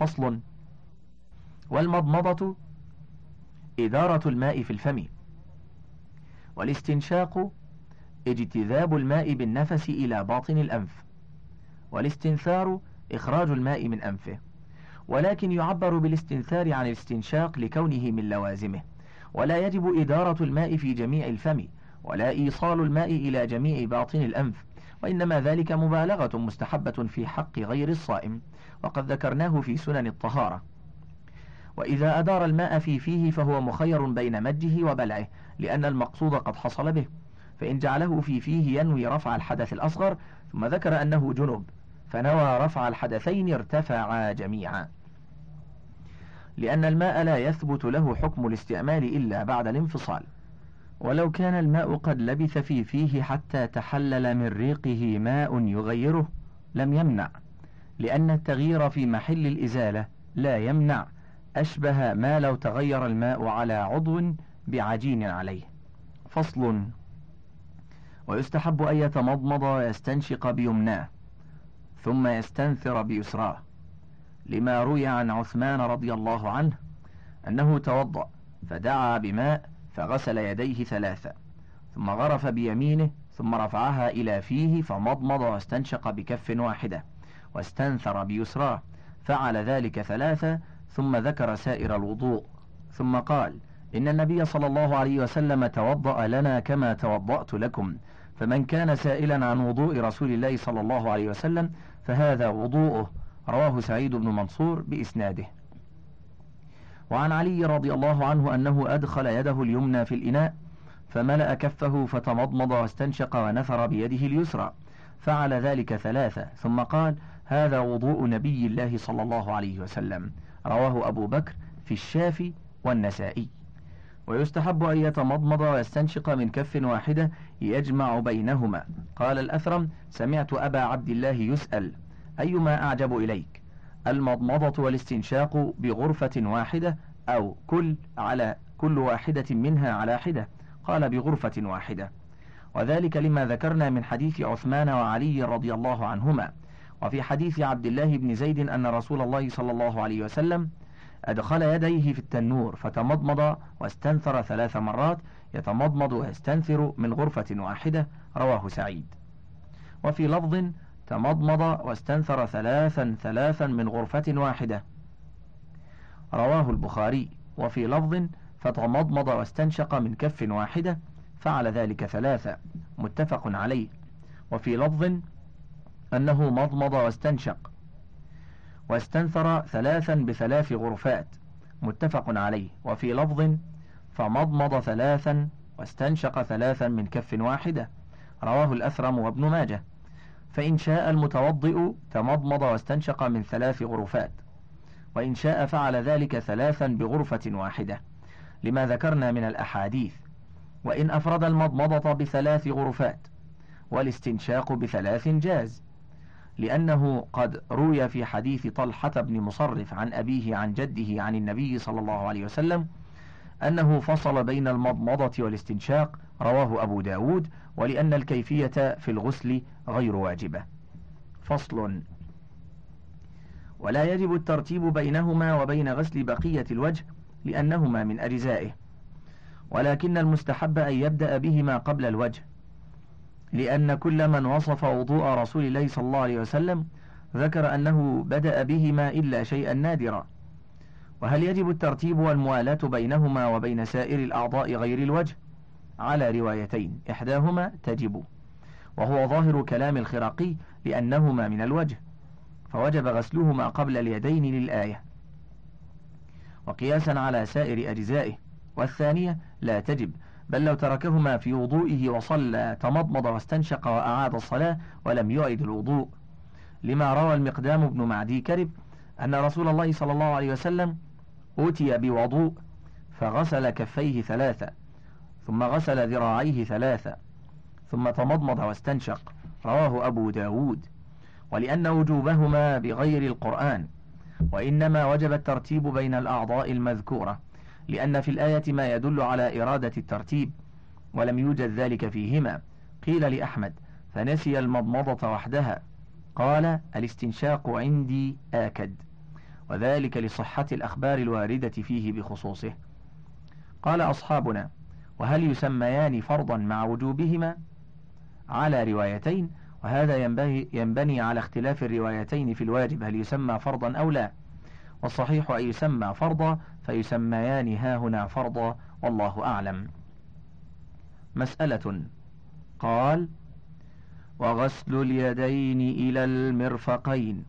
فصل. والمضمضة إدارة الماء في الفم. والاستنشاق اجتذاب الماء بالنفس إلى باطن الأنف. والاستنثار إخراج الماء من أنفه. ولكن يعبر بالاستنثار عن الاستنشاق لكونه من لوازمه. ولا يجب إدارة الماء في جميع الفم. ولا إيصال الماء إلى جميع باطن الأنف. وإنما ذلك مبالغة مستحبة في حق غير الصائم وقد ذكرناه في سنن الطهارة. وإذا أدار الماء في فيه فهو مخير بين مجه وبلعه لأن المقصود قد حصل به. فإن جعله في فيه ينوي رفع الحدث الأصغر ثم ذكر أنه جنب فنوى رفع الحدثين ارتفعا جميعا. لأن الماء لا يثبت له حكم الاستعمال إلا بعد الانفصال. ولو كان الماء قد لبث في فيه حتى تحلل من ريقه ماء يغيره لم يمنع لأن التغيير في محل الإزالة لا يمنع أشبه ما لو تغير الماء على عضو بعجين عليه. فصل. ويستحب أن يتمضمض ويستنشق بيمناه ثم يستنثر بيسراه لما روي عن عثمان رضي الله عنه أنه توضأ فدعا بماء فغسل يديه ثلاثة ثم غرف بيمينه ثم رفعها إلى فيه فمضمض واستنشق بكف واحدة واستنثر بيسراه فعل ذلك ثلاثة ثم ذكر سائر الوضوء ثم قال إن النبي صلى الله عليه وسلم توضأ لنا كما توضأت لكم فمن كان سائلا عن وضوء رسول الله صلى الله عليه وسلم فهذا وضوءه رواه سعيد بن منصور بإسناده. وعن علي رضي الله عنه أنه أدخل يده اليمنى في الإناء فملأ كفه فتمضمض واستنشق ونثر بيده اليسرى فعل ذلك ثلاثة ثم قال هذا وضوء نبي الله صلى الله عليه وسلم رواه أبو بكر في الشافي والنسائي. ويستحب أن يتمضمض ويستنشق من كف واحدة يجمع بينهما. قال الأثرم سمعت أبا عبد الله يسأل أيما أعجب إليك؟ المضمضة والاستنشاق بغرفة واحدة أو كل على كل واحدة منها على حدة. قال بغرفة واحدة. وذلك لما ذكرنا من حديث عثمان وعلي رضي الله عنهما. وفي حديث عبد الله بن زيد أن رسول الله صلى الله عليه وسلم أدخل يديه في التنور فتمضمض واستنثر ثلاث مرات يتمضمض ويستنثر من غرفة واحدة. رواه سعيد. وفي لفظ تمضمض واستنثر ثلاثا ثلاثا من غرفة واحدة. رواه البخاري. وفي لفظ فتمضمض واستنشق من كف واحدة فعل ذلك ثلاثة. متفق عليه. وفي لفظ أنه مضمض واستنشق. واستنثر ثلاثا بثلاث غرفات. متفق عليه. وفي لفظ فمضمض ثلاثا واستنشق ثلاثا من كف واحدة. رواه الأثرم وابن ماجه. فإن شاء المتوضئ تمضمض واستنشق من ثلاث غرفات وإن شاء فعل ذلك ثلاثا بغرفة واحدة. لما ذكرنا من الأحاديث وإن أفرد المضمضة بثلاث غرفات والاستنشاق بثلاث جاز لأنه قد روي في حديث طلحة بن مصرف عن أبيه عن جده عن النبي صلى الله عليه وسلم أنه فصل بين المضمضة والاستنشاق رواه أبو داود ولأن الكيفية في الغسل غير واجبة. فصل. ولا يجب الترتيب بينهما وبين غسل بقية الوجه لأنهما من أجزائه. ولكن المستحب أن يبدأ بهما قبل الوجه لأن كل من وصف وضوء رسول الله صلى الله عليه وسلم ذكر أنه بدأ بهما إلا شيئا نادرا. وهل يجب الترتيب والموالاة بينهما وبين سائر الأعضاء غير الوجه؟ على روايتين إحداهما تجب وهو ظاهر كلام الخراقي لأنهما من الوجه فوجب غسلهما قبل اليدين للآية. وقياسا على سائر أجزائه. والثانية لا تجب بل لو تركهما في وضوئه وصلى تمضمض واستنشق وأعاد الصلاة ولم يعد الوضوء. لما روى المقدام بن معدي كرب أن رسول الله صلى الله عليه وسلم أوتي بوضوء فغسل كفيه ثلاثة ثم غسل ذراعيه ثلاثة ثم تمضمض واستنشق. رواه أبو داود. ولأن وجوبهما بغير القرآن وإنما وجب الترتيب بين الأعضاء المذكورة لأن في الآية ما يدل على إرادة الترتيب ولم يوجد ذلك فيهما. قيل لأحمد فنسي المضمضة وحدها. قال الاستنشاق عندي آكد. وذلك لصحة الأخبار الواردة فيه بخصوصه. قال أصحابنا وهل يسميان فرضا مع وجوبهما؟ على روايتين وهذا ينبغي ينبني على اختلاف الروايتين في الواجب هل يسمى فرضا أو لا. والصحيح أن يسمى فرضا فيسميان ها هنا فرضا والله أعلم. مسألة قال وغسل اليدين إلى المرفقين.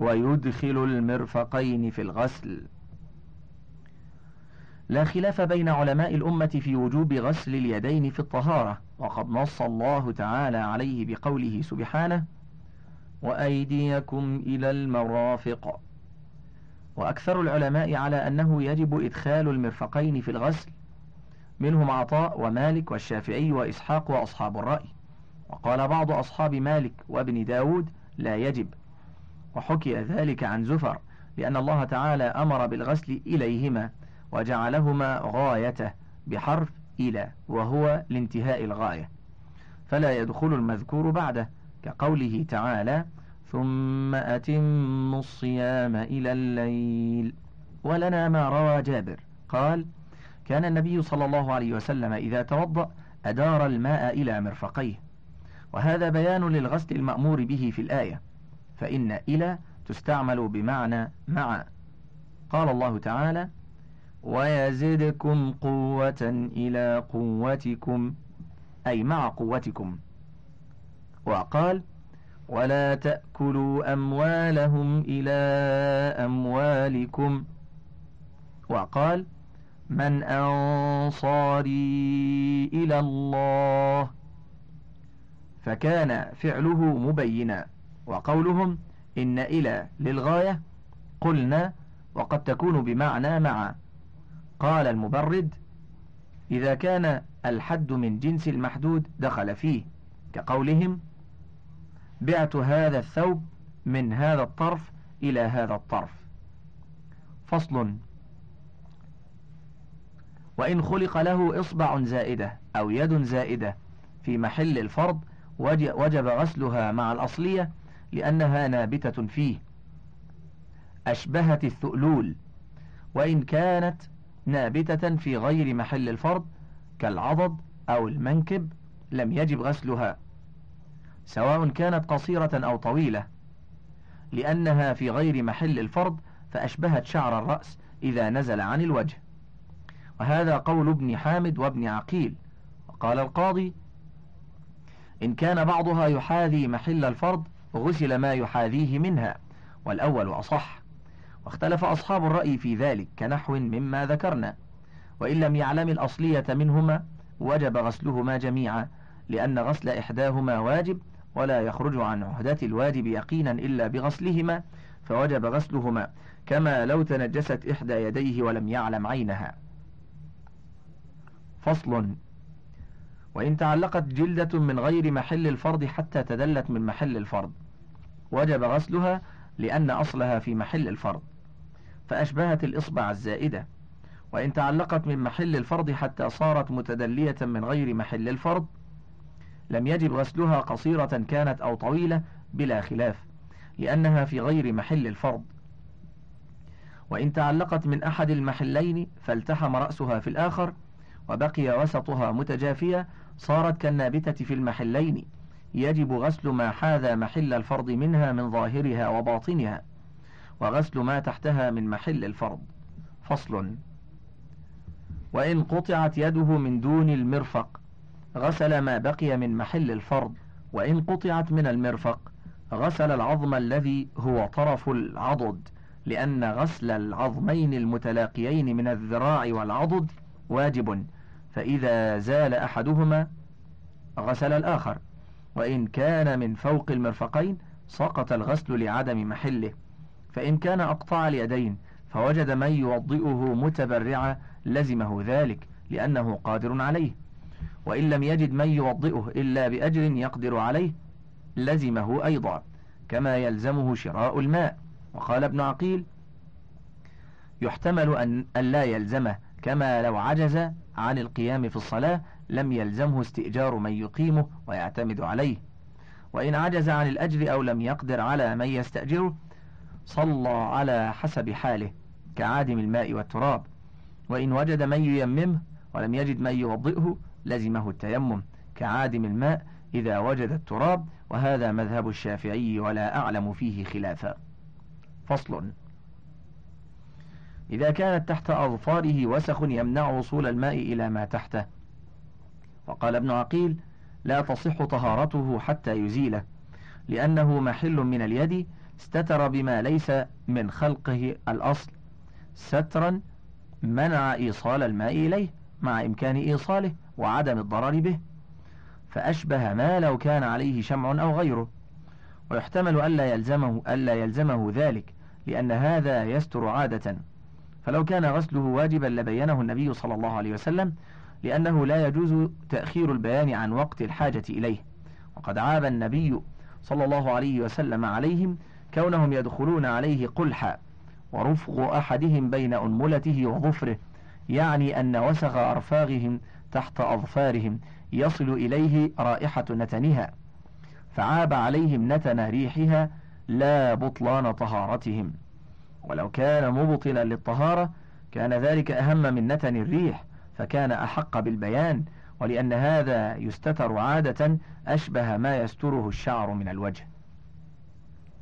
ويدخل المرفقين في الغسل. لا خلاف بين علماء الأمة في وجوب غسل اليدين في الطهارة وقد نص الله تعالى عليه بقوله سبحانه وأيديكم إلى المرافق. وأكثر العلماء على أنه يجب إدخال المرفقين في الغسل منهم عطاء ومالك والشافعي وإسحاق وأصحاب الرأي. وقال بعض أصحاب مالك وابن داود لا يجب. وحكي ذلك عن زفر لأن الله تعالى أمر بالغسل إليهما وجعلهما غايته بحرف إلى وهو لانتهاء الغاية. فلا يدخل المذكور بعده كقوله تعالى ثم أتم الصيام إلى الليل ولنا ما روى جابر قال كان النبي صلى الله عليه وسلم إذا توضأ أدار الماء إلى مرفقيه. وهذا بيان للغسل المأمور به في الآية. فإن إلى تستعمل بمعنى مع. قال الله تعالى ويزدكم قوة إلى قوتكم. أي مع قوتكم. وقال ولا تأكلوا أموالهم إلى أموالكم. وقال من أنصاري إلى الله. فكان فعله مبينا. وقولهم إن إلى للغاية قلنا وقد تكون بمعنى مع. قال المبرد إذا كان الحد من جنس المحدود دخل فيه كقولهم بعت هذا الثوب من هذا الطرف إلى هذا الطرف. فصل. وإن خلق له إصبع زائدة أو يد زائدة في محل الفرض وجب غسلها مع الأصلية لأنها نابتة فيه. أشبهت الثؤلول وإن كانت نابتة في غير محل الفرض كالعضد أو المنكب لم يجب غسلها. سواء كانت قصيرة أو طويلة. لأنها في غير محل الفرض فأشبهت شعر الرأس إذا نزل عن الوجه. وهذا قول ابن حامد وابن عقيل. وقال القاضي إن كان بعضها يحاذي محل الفرض غسل ما يحاذيه منها والأول أصح. واختلف أصحاب الرأي في ذلك كنحو مما ذكرنا. وإن لم يعلم الأصلية منهما وجب غسلهما جميعا لأن غسل إحداهما واجب ولا يخرج عن عهدة الواجب يقينا إلا بغسلهما فوجب غسلهما كما لو تنجست إحدى يديه ولم يعلم عينها. فصل. وإن تعلقت جلدة من غير محل الفرض حتى تدلت من محل الفرض. وجب غسلها لأن أصلها في محل الفرض. فأشبهت الإصبع الزائدة. وإن تعلقت من محل الفرض حتى صارت متدلية من غير محل الفرض. لم يجب غسلها قصيرة كانت أو طويلة بلا خلاف لأنها في غير محل الفرض. وإن تعلقت من أحد المحلين فالتحم رأسها في الآخر وبقي وسطها متجافية صارت كالنابتة في المحلين. يجب غسل ما حاذى محل الفرض منها من ظاهرها وباطنها وغسل ما تحتها من محل الفرض. فصل. وإن قطعت يده من دون المرفق غسل ما بقي من محل الفرض. وإن قطعت من المرفق غسل العظم الذي هو طرف العضد لأن غسل العظمين المتلاقيين من الذراع والعضد واجب. فإذا زال أحدهما غسل الآخر وإن كان من فوق المرفقين سقط الغسل لعدم محله. فإن كان أقطع اليدين فوجد من يوضئه متبرعا لزمه ذلك لأنه قادر عليه. وإن لم يجد من يوضئه إلا بأجر يقدر عليه لزمه أيضا كما يلزمه شراء الماء. وقال ابن عقيل يحتمل أن, لا يلزمه كما لو عجز عن القيام في الصلاة لم يلزمه استئجار من يقيمه ويعتمد عليه. وإن عجز عن الأجر أو لم يقدر على من يستأجره صلى على حسب حاله كعادم الماء والتراب. وإن وجد من ييممه ولم يجد من يوضئه لزمه التيمم كعادم الماء إذا وجد التراب وهذا مذهب الشافعي ولا أعلم فيه خلافا. فصل. إذا كانت تحت أظفاره وسخ يمنع وصول الماء إلى ما تحته. وقال ابن عقيل لا تصح طهارته حتى يزيله لأنه محل من اليد استتر بما ليس من خلقه الأصل. سترا منع إيصال الماء إليه مع إمكان إيصاله وعدم الضرر به. فأشبه ما لو كان عليه شمع أو غيره. ويحتمل ألا يلزمه, ألا يلزمه ذلك لأن هذا يستر عادة. فلو كان غسله واجبا لبينه النبي صلى الله عليه وسلم لأنه لا يجوز تأخير البيان عن وقت الحاجة إليه. وقد عاب النبي صلى الله عليه وسلم عليهم كونهم يدخلون عليه قلحا ورفق أحدهم بين أنملته وظفره يعني أن وسخ أرفاغهم تحت أظفارهم يصل إليه رائحة نتنها فعاب عليهم نتن ريحها لا بطلان طهارتهم. ولو كان مبطلا للطهارة كان ذلك أهم من نتن الريح فكان أحق بالبيان ولأن هذا يستتر عادة أشبه ما يستره الشعر من الوجه.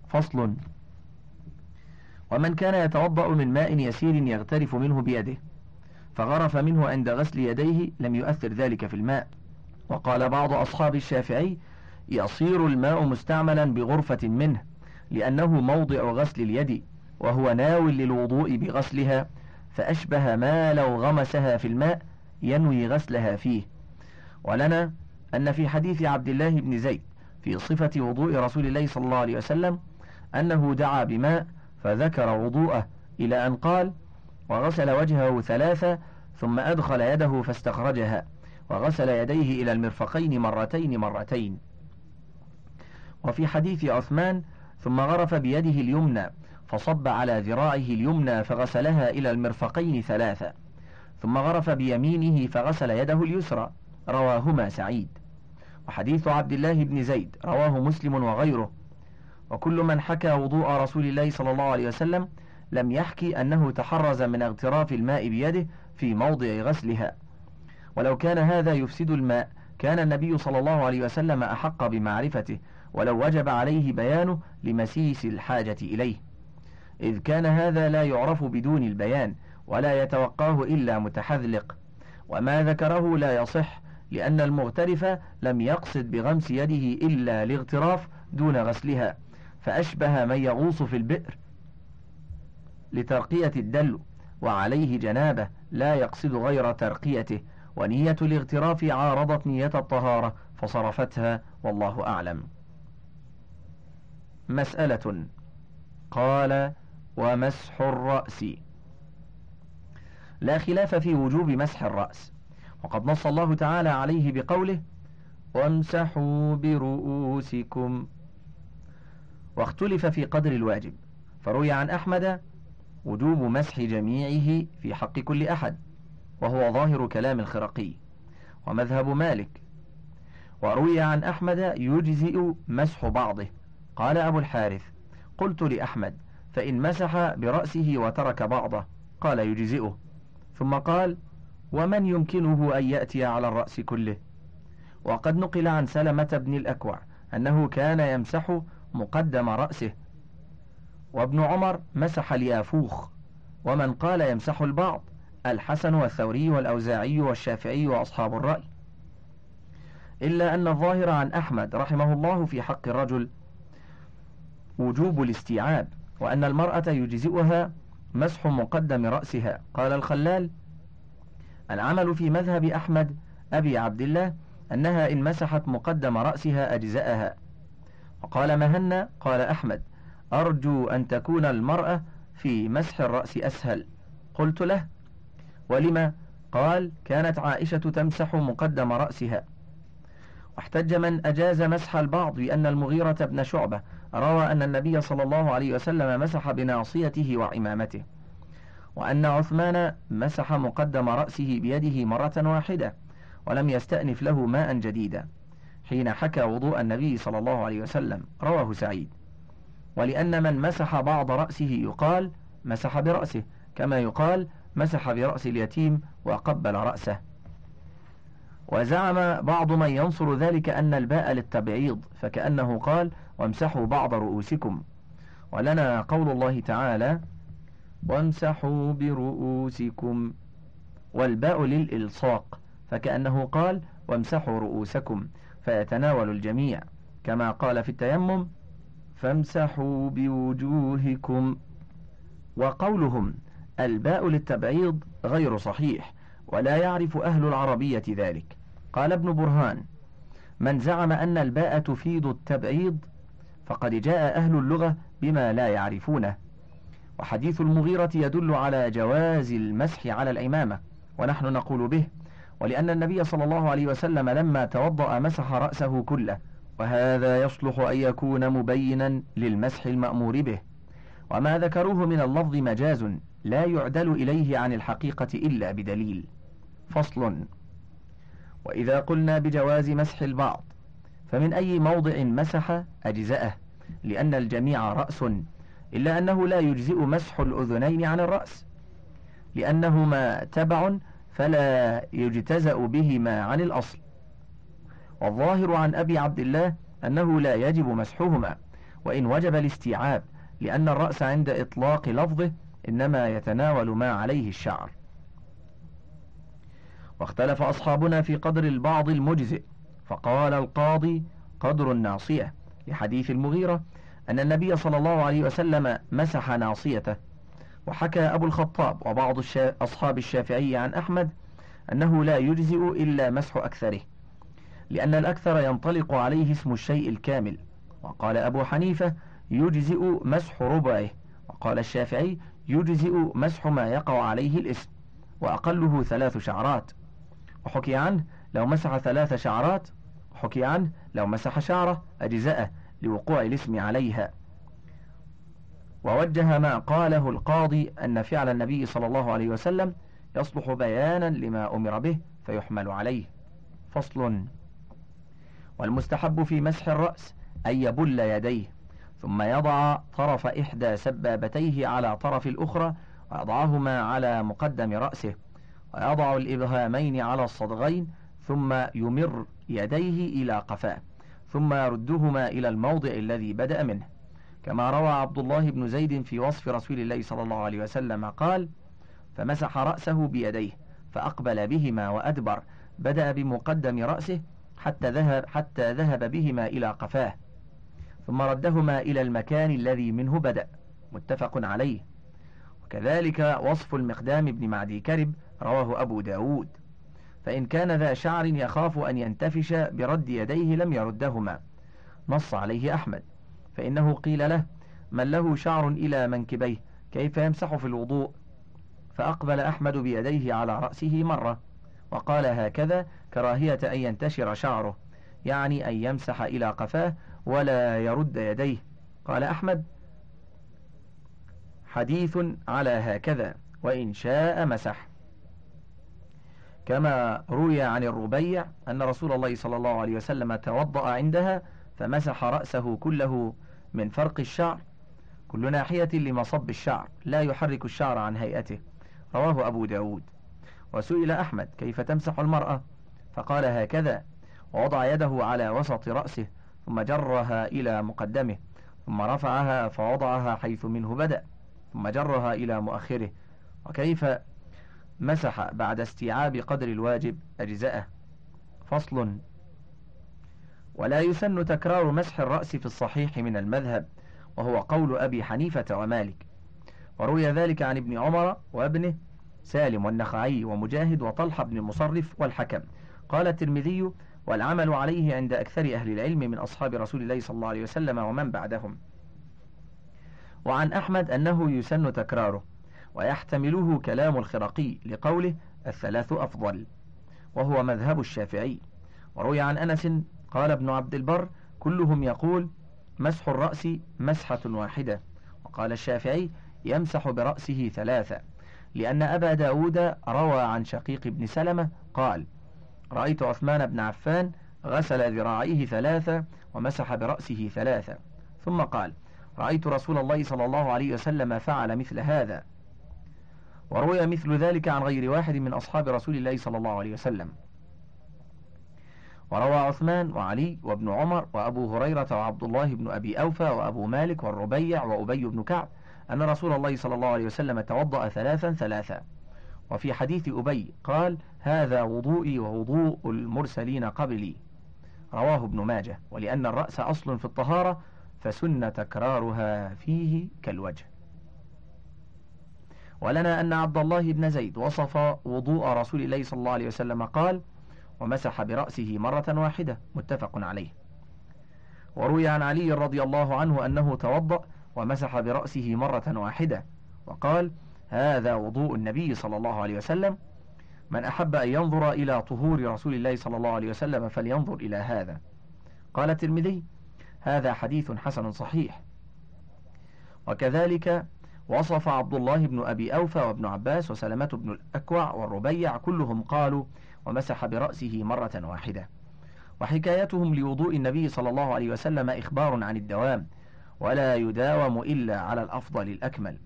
فصل ومن كان يتوضأ من ماء يسير يغترف منه بيده فغرف منه عند غسل يديه لم يؤثر ذلك في الماء. وقال بعض أصحاب الشافعي يصير الماء مستعملا بغرفة منه لأنه موضع غسل اليد. وهو ناو للوضوء بغسلها فأشبه ما لو غمسها في الماء ينوي غسلها فيه. ولنا أن في حديث عبد الله بن زيد في صفة وضوء رسول الله صلى الله عليه وسلم أنه دعا بماء فذكر وضوءه إلى أن قال وغسل وجهه ثلاثة ثم أدخل يده فاستخرجها وغسل يديه إلى المرفقين مرتين مرتين وفي حديث عثمان ثم غرف بيده اليمنى فصب على ذراعه اليمنى فغسلها إلى المرفقين ثلاثة ثم غرف بيمينه فغسل يده اليسرى رواهما سعيد. وحديث عبد الله بن زيد رواه مسلم وغيره. وكل من حكى وضوء رسول الله صلى الله عليه وسلم لم يحكي أنه تحرز من اغتراف الماء بيده في موضع غسلها. ولو كان هذا يفسد الماء كان النبي صلى الله عليه وسلم أحق بمعرفته ولو وجب عليه بيانه لمسيس الحاجة إليه. إذ كان هذا لا يعرف بدون البيان ولا يتوقاه إلا متحذلق. وما ذكره لا يصح لأن المغترف لم يقصد بغمس يده إلا الاغتراف دون غسلها فأشبه من يغوص في البئر. لترقية الدلو وعليه جنابه لا يقصد غير ترقيته ونية الاغتراف عارضت نية الطهارة فصرفتها والله أعلم. مسألة قال ومسح الرأس. لا خلاف في وجوب مسح الرأس. وقد نص الله تعالى عليه بقوله وامسحوا برؤوسكم. واختلف في قدر الواجب. فروي عن أحمد وجوب مسح جميعه في حق كل أحد وهو ظاهر كلام الخرقي. ومذهب مالك وروي عن أحمد يجزئ مسح بعضه. قال أبو الحارث قلت لأحمد فإن مسح برأسه وترك بعضه قال يجزئه. ثم قال ومن يمكنه أن يأتي على الرأس كله؟ وقد نقل عن سلمة بن الأكوع أنه كان يمسح مقدم رأسه. وابن عمر مسح اليافوخ ومن قال يمسح البعض الحسن والثوري والأوزاعي والشافعي وأصحاب الرأي. إلا أن الظاهر عن أحمد رحمه الله في حق الرجل وجوب الاستيعاب. وأن المرأة يجزئها مسح مقدم رأسها. قال الخلال العمل في مذهب أحمد أبي عبد الله أنها إن مسحت مقدم رأسها أجزأها. وقال مهنا قال أحمد أرجو أن تكون المرأة في مسح الرأس أسهل. قلت له ولما؟ قال كانت عائشة تمسح مقدم رأسها. واحتج من أجاز مسح البعض بأن المغيرة بن شعبة روى أن النبي صلى الله عليه وسلم مسح بناصيته وعمامته وأن عثمان مسح مقدم رأسه بيده مرة واحدة ولم يستأنف له ماء جديدا حين حكى وضوء النبي صلى الله عليه وسلم. رواه سعيد. ولأن من مسح بعض رأسه يقال مسح برأسه كما يقال مسح برأس اليتيم وقبل رأسه. وزعم بعض من ينصر ذلك أن الباء للتبعيض فكأنه قال وامسحوا بعض رؤوسكم. ولنا قول الله تعالى وامسحوا برؤوسكم والباء للإلصاق. فكأنه قال وامسحوا رؤوسكم فيتناول الجميع. كما قال في التيمم فامسحوا بوجوهكم. وقولهم الباء للتبعيض غير صحيح ولا يعرف أهل العربية ذلك. قال ابن برهان من زعم أن الباء تفيد التبعيض فقد جاء أهل اللغة بما لا يعرفونه. وحديث المغيرة يدل على جواز المسح على العمامة ونحن نقول به ولأن النبي صلى الله عليه وسلم لما توضأ مسح رأسه كله وهذا يصلح أن يكون مبينا للمسح المأمور به. وما ذكروه من اللفظ مجاز لا يعدل إليه عن الحقيقة إلا بدليل. فصل وإذا قلنا بجواز مسح البعض فمن أي موضع مسح أجزأه لأن الجميع رأس إلا أنه لا يجزئ مسح الأذنين عن الرأس. لأنهما تبع فلا يجتزأ بهما عن الأصل. والظاهر عن أبي عبد الله أنه لا يجب مسحهما وإن وجب الاستيعاب لأن الرأس عند إطلاق لفظه إنما يتناول ما عليه الشعر. واختلف أصحابنا في قدر البعض المجزئ. فقال القاضي قدر الناصية. لحديث المغيرة أن النبي صلى الله عليه وسلم مسح ناصيته. وحكى أبو الخطاب وبعض الشا... أصحاب الشافعي عن أحمد أنه لا يجزئ إلا مسح أكثره لأن الأكثر ينطلق عليه اسم الشيء الكامل. وقال أبو حنيفة يجزئ مسح ربعه وقال الشافعي يجزئ مسح ما يقع عليه الاسم وأقله ثلاث شعرات. وحكي عنه لو مسح ثلاث شعرات حكي عنه لو مسح شعره أجزأه لوقوع الاسم عليها. ووجه ما قاله القاضي أن فعل النبي صلى الله عليه وسلم يصلح بيانا لما أمر به فيحمل عليه. فصل. والمستحب في مسح الرأس أن يبل يديه ثم يضع طرف إحدى سبابتيه على طرف الأخرى ويضعهما على مقدم رأسه ويضع الإبهامين على الصدغين ثم يمر يديه إلى قفاه ثم يردهما إلى الموضع الذي بدأ منه. كما روى عبد الله بن زيد في وصف رسول الله صلى الله عليه وسلم قال فمسح رأسه بيديه فأقبل بهما وأدبر بدأ بمقدم رأسه حتى ذهب حتى ذهب بهما إلى قفاه. ثم ردهما إلى المكان الذي منه بدأ. متفق عليه. وكذلك وصف المقدام بن معدي كرب رواه أبو داود. فإن كان ذا شعر يخاف أن ينتفش برد يديه لم يردهما. نص عليه أحمد. فإنه قيل له من له شعر إلى منكبيه كيف يمسح في الوضوء؟ فأقبل أحمد بيديه على رأسه مرة وقال هكذا كراهية أن ينتشر شعره يعني أن يمسح إلى قفاه ولا يرد يديه. قال أحمد حديث على هكذا وإن شاء مسح. كما روي عن الربيع أن رسول الله صلى الله عليه وسلم توضأ عندها فمسح رأسه كله من فرق الشعر. كل ناحية لمصب الشعر لا يحرك الشعر عن هيئته. رواه أبو داود. وسئل أحمد كيف تمسح المرأة؟ فقال هكذا ووضع يده على وسط رأسه ثم جرها إلى مقدمه ثم رفعها فوضعها حيث منه بدأ ثم جرها إلى مؤخره. وكيف مسح بعد استيعاب قدر الواجب أجزاءه. فصل. ولا يسن تكرار مسح الرأس في الصحيح من المذهب وهو قول أبي حنيفة ومالك. وروي ذلك عن ابن عمر وابنه سالم والنخعي ومجاهد وطلحة بن المصرف والحكم. قال الترمذي والعمل عليه عند أكثر أهل العلم من أصحاب رسول الله صلى الله عليه وسلم ومن بعدهم. وعن أحمد أنه يسن تكراره. ويحتمله كلام الخرقي لقوله الثلاث أفضل وهو مذهب الشافعي. وروي عن أنس قال ابن عبد البر كلهم يقول مسح الرأس مسحة واحدة وقال الشافعي يمسح برأسه ثلاثة لأن أبا داود روى عن شقيق بن سلمة قال رأيت عثمان بن عفان غسل ذراعيه ثلاثة ومسح برأسه ثلاثة ثم قال رأيت رسول الله صلى الله عليه وسلم فعل مثل هذا وروي مثل ذلك عن غير واحد من أصحاب رسول الله صلى الله عليه وسلم. وروى عثمان وعلي وابن عمر وأبو هريرة وعبد الله بن أبي أوفى وأبو مالك والربيع وأبي بن كعب أن رسول الله صلى الله عليه وسلم توضأ ثلاثا ثلاثا. وفي حديث أبي قال هذا وضوئي ووضوء المرسلين قبلي رواه ابن ماجه ولأن الرأس أصل في الطهارة فسن تكرارها فيه كالوجه. ولنا أن عبد الله بن زيد وصف وضوء رسول الله صلى الله عليه وسلم قال ومسح برأسه مرة واحدة متفق عليه. وروي عن علي رضي الله عنه أنه توضأ ومسح برأسه مرة واحدة وقال هذا وضوء النبي صلى الله عليه وسلم. من أحب أن ينظر إلى طهور رسول الله صلى الله عليه وسلم فلينظر إلى هذا. قال الترمذي هذا حديث حسن صحيح. وكذلك وصف عبد الله بن أبي أوفى وابن عباس وسلمة بن الأكوع والربيع كلهم قالوا ومسح برأسه مرة واحدة. وحكايتهم لوضوء النبي صلى الله عليه وسلم إخبار عن الدوام ولا يداوم إلا على الأفضل الأكمل.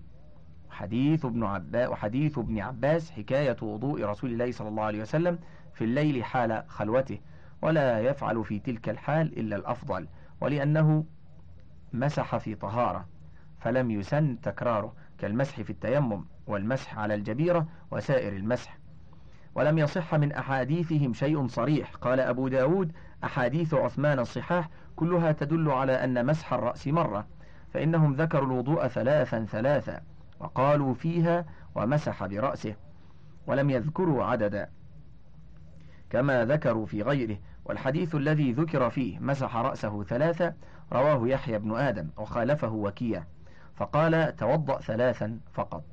حديث ابن عباس وحديث ابن عباس حكاية وضوء رسول الله صلى الله عليه وسلم في الليل حال خلوته ولا يفعل في تلك الحال إلا الأفضل ولأنه مسح في طهارة. فلم يسن تكراره كالمسح في التيمم والمسح على الجبيرة وسائر المسح. ولم يصح من أحاديثهم شيء صريح. قال أبو داود أحاديث عثمان الصحاح كلها تدل على أن مسح الرأس مرة فإنهم ذكروا الوضوء ثلاثا ثلاثا وقالوا فيها ومسح برأسه ولم يذكروا عددا. كما ذكروا في غيره والحديث الذي ذكر فيه مسح رأسه ثلاثة رواه يحيى بن آدم وخالفه وكيع. فقال توضأ ثلاثا فقط.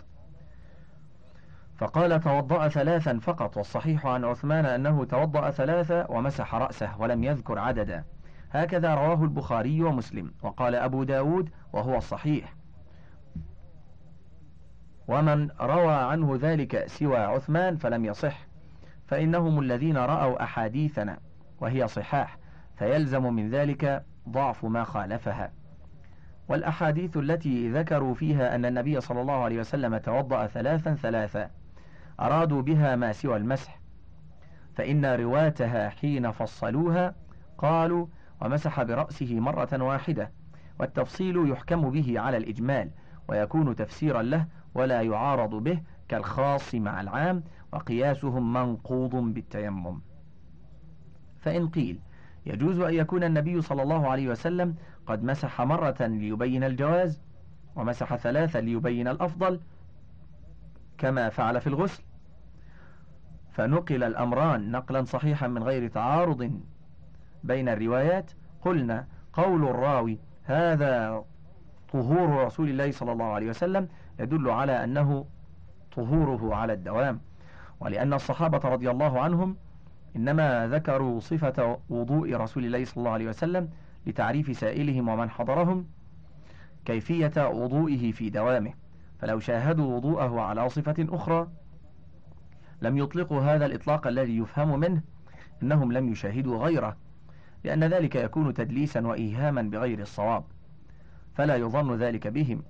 فقال توضأ ثلاثا فقط والصحيح عن عثمان أنه توضأ ثلاثة ومسح رأسه ولم يذكر عددا. هكذا رواه البخاري ومسلم وقال أبو داود وهو الصحيح ومن روى عنه ذلك سوى عثمان فلم يصح فإنهم الذين رأوا أحاديثنا وهي صحاح فيلزم من ذلك ضعف ما خالفها. والأحاديث التي ذكروا فيها أن النبي صلى الله عليه وسلم توضأ ثلاثا ثلاثا أرادوا بها ما سوى المسح فإن رواتها حين فصلوها قالوا ومسح برأسه مرة واحدة والتفصيل يحكم به على الإجمال ويكون تفسيرا له ولا يعارض به كالخاص مع العام وقياسهم منقوض بالتيمم. فإن قيل يجوز أن يكون النبي صلى الله عليه وسلم قد مسح مرة ليبين الجواز ومسح ثلاثة ليبين الأفضل كما فعل في الغسل. فنقل الأمران نقلا صحيحا من غير تعارض بين الروايات. قلنا قول الراوي هذا طهور رسول الله صلى الله عليه وسلم يدل على أنه طهوره على الدوام. ولأن الصحابة رضي الله عنهم إنما ذكروا صفة وضوء رسول الله صلى الله عليه وسلم لتعريف سائلهم ومن حضرهم كيفية وضوئه في دوامه. فلو شاهدوا وضوءه على صفة أخرى لم يطلقوا هذا الإطلاق الذي يفهم منه أنهم لم يشاهدوا غيره لأن ذلك يكون تدليسا وإيهاما بغير الصواب. فلا يظن ذلك بهم.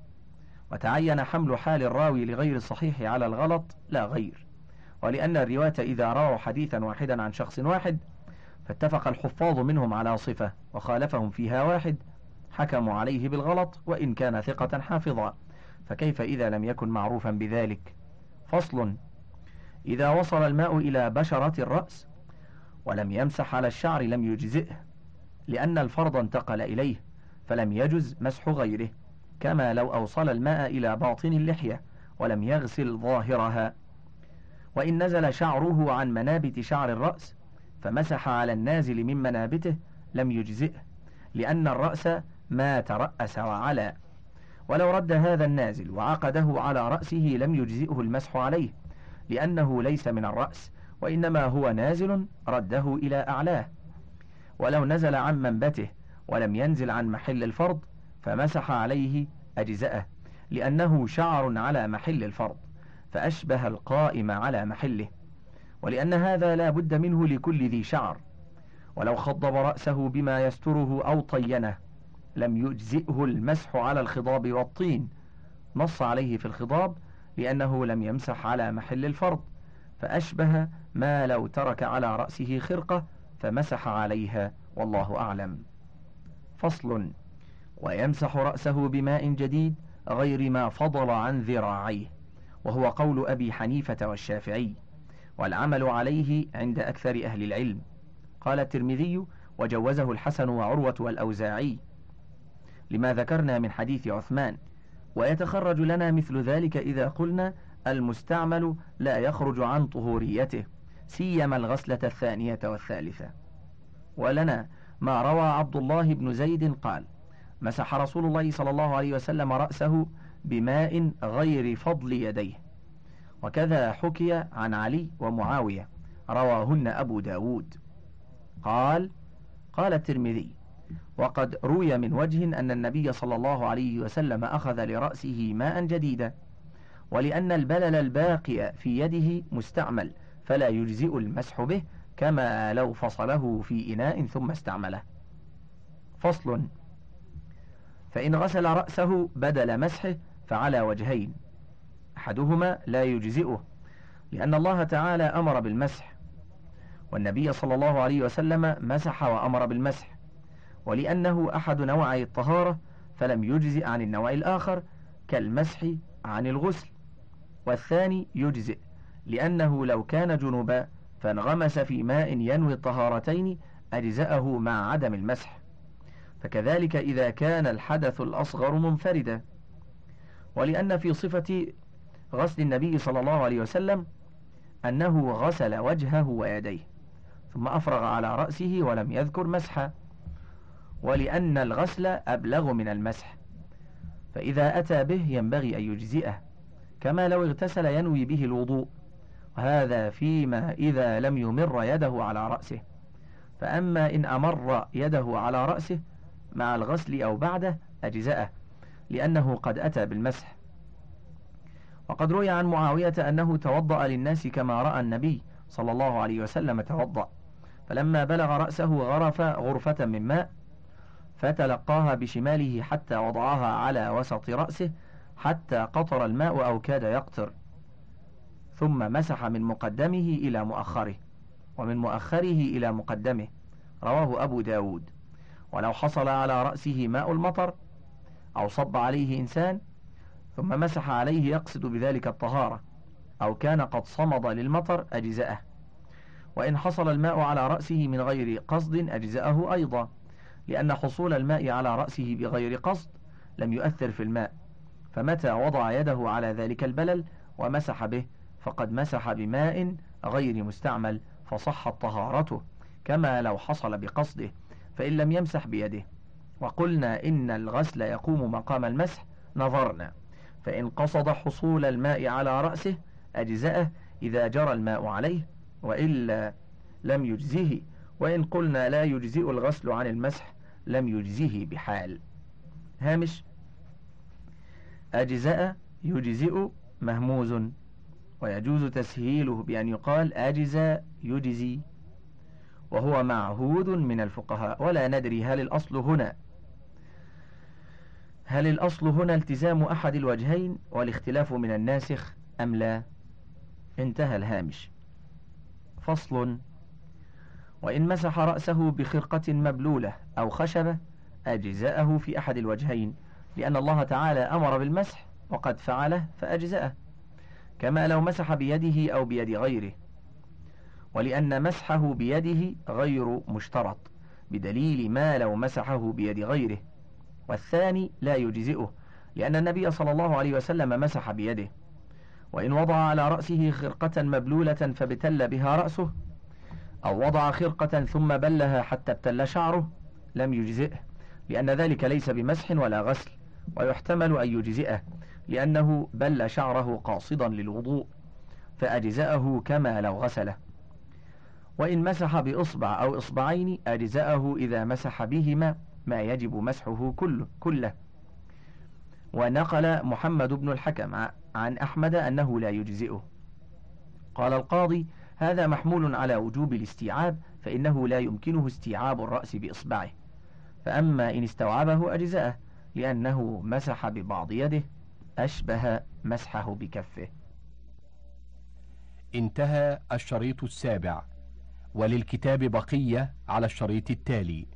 وتعين حمل حال الراوي لغير الصحيح على الغلط لا غير. ولأن الرواة إذا رووا حديثا واحدا عن شخص واحد فاتفق الحفاظ منهم على صفة وخالفهم فيها واحد حكموا عليه بالغلط وإن كان ثقة حافظا. فكيف إذا لم يكن معروفا بذلك؟ فصل إذا وصل الماء إلى بشرة الرأس ولم يمسح على الشعر لم يجزئه لأن الفرض انتقل إليه فلم يجز مسح غيره كما لو أوصل الماء إلى باطن اللحية ولم يغسل ظاهرها. وإن نزل شعره عن منابت شعر الرأس فمسح على النازل من منابته لم يجزئه لأن الرأس ما ترأس وعلى ولو رد هذا النازل وعقده على رأسه لم يجزئه المسح عليه لأنه ليس من الرأس وإنما هو نازل رده إلى أعلاه. ولو نزل عن منبته ولم ينزل عن محل الفرض فمسح عليه أجزأه لأنه شعر على محل الفرض فأشبه القائم على محله. ولأن هذا لا بد منه لكل ذي شعر. ولو خضب رأسه بما يستره أو طينه لم يجزئه المسح على الخضاب والطين. نص عليه في الخضاب لأنه لم يمسح على محل الفرض فأشبه ما لو ترك على رأسه خرقة فمسح عليها والله أعلم. فصل ويمسح رأسه بماء جديد غير ما فضل عن ذراعيه وهو قول أبي حنيفة والشافعي. والعمل عليه عند أكثر أهل العلم. قال الترمذي وجوزه الحسن وعروة والأوزاعي لما ذكرنا من حديث عثمان ويتخرج لنا مثل ذلك إذا قلنا المستعمل لا يخرج عن طهوريته سيما الغسلة الثانية والثالثة ولنا ما روى عبد الله بن زيد قال مسح رسول الله صلى الله عليه وسلم رأسه بماء غير فضل يديه وكذا حكي عن علي ومعاوية رواهن أبو داود. قال قال الترمذي وقد روي من وجه أن النبي صلى الله عليه وسلم أخذ لرأسه ماء جديدا ولأن البلل الباقي في يده مستعمل فلا يجزئ المسح به كما لو فصله في إناء ثم استعمله. فصل فإن غسل رأسه بدل مسحه فعلى وجهين. أحدهما لا يجزئه لأن الله تعالى أمر بالمسح والنبي صلى الله عليه وسلم مسح وأمر بالمسح ولأنه أحد نوعي الطهارة فلم يجزئ عن النوع الآخر كالمسح عن الغسل والثاني يجزئ لأنه لو كان جنبا فانغمس في ماء ينوي الطهارتين أجزأه مع عدم المسح. فكذلك إذا كان الحدث الأصغر منفردا ولأن في صفة غسل النبي صلى الله عليه وسلم أنه غسل وجهه ويديه ثم أفرغ على رأسه ولم يذكر مسحا ولأن الغسل أبلغ من المسح فإذا أتى به ينبغي أن يجزئه كما لو اغتسل ينوي به الوضوء وهذا فيما إذا لم يمر يده على رأسه فأما إن أمر يده على رأسه مع الغسل أو بعده أجزأه لأنه قد أتى بالمسح. وقد روي عن معاوية أنه توضأ للناس كما رأى النبي صلى الله عليه وسلم توضأ. فلما بلغ رأسه غرف غرفة من ماء فتلقاها بشماله حتى وضعها على وسط رأسه حتى قطر الماء أو كاد يقطر. ثم مسح من مقدمه إلى مؤخره ومن مؤخره إلى مقدمه. رواه أبو داود. ولو حصل على رأسه ماء المطر أو صب عليه إنسان ثم مسح عليه يقصد بذلك الطهارة أو كان قد صمد للمطر أجزأه. وإن حصل الماء على رأسه من غير قصد أجزأه أيضا لأن حصول الماء على رأسه بغير قصد لم يؤثر في الماء. فمتى وضع يده على ذلك البلل ومسح به فقد مسح بماء غير مستعمل فصحت طهارته كما لو حصل بقصده فإن لم يمسح بيده. وقلنا إن الغسل يقوم مقام المسح نظرنا. فإن قصد حصول الماء على رأسه أجزأه إذا جرى الماء عليه وإلا لم يجزه وإن قلنا لا يجزئ الغسل عن المسح لم يجزه بحال. هامش أجزاء يجزئ مهموز ويجوز تسهيله بأن يقال أجزاء يجزي وهو معهود من الفقهاء ولا ندري هل الأصل هنا. هل الأصل هنا التزام أحد الوجهين والاختلاف من الناسخ أم لا؟ انتهى الهامش. فصل. وإن مسح رأسه بخرقة مبلولة أو خشبة أجزأه في أحد الوجهين لأن الله تعالى أمر بالمسح وقد فعله فأجزأه. كما لو مسح بيده أو بيد غيره. ولأن مسحه بيده غير مشترط بدليل ما لو مسحه بيد غيره. والثاني لا يجزئه لأن النبي صلى الله عليه وسلم مسح بيده. وإن وضع على رأسه خرقة مبلولة فابتل بها رأسه أو وضع خرقة ثم بلها حتى ابتل شعره لم يجزئه لأن ذلك ليس بمسح ولا غسل ويحتمل أن يجزئه لأنه بل شعره قاصدا للوضوء فأجزأه كما لو غسله. وإن مسح بإصبع أو إصبعين أجزأه إذا مسح بهما. ما يجب مسحه كله, كله. ونقل محمد بن الحكم عن أحمد أنه لا يجزئه. قال القاضي هذا محمول على وجوب الاستيعاب فإنه لا يمكنه استيعاب الرأس بإصبعه. فأما إن استوعبه أجزأه لأنه مسح ببعض يده أشبه مسحه بكفه. انتهى الشريط السابع. وللكتاب بقية على الشريط التالي.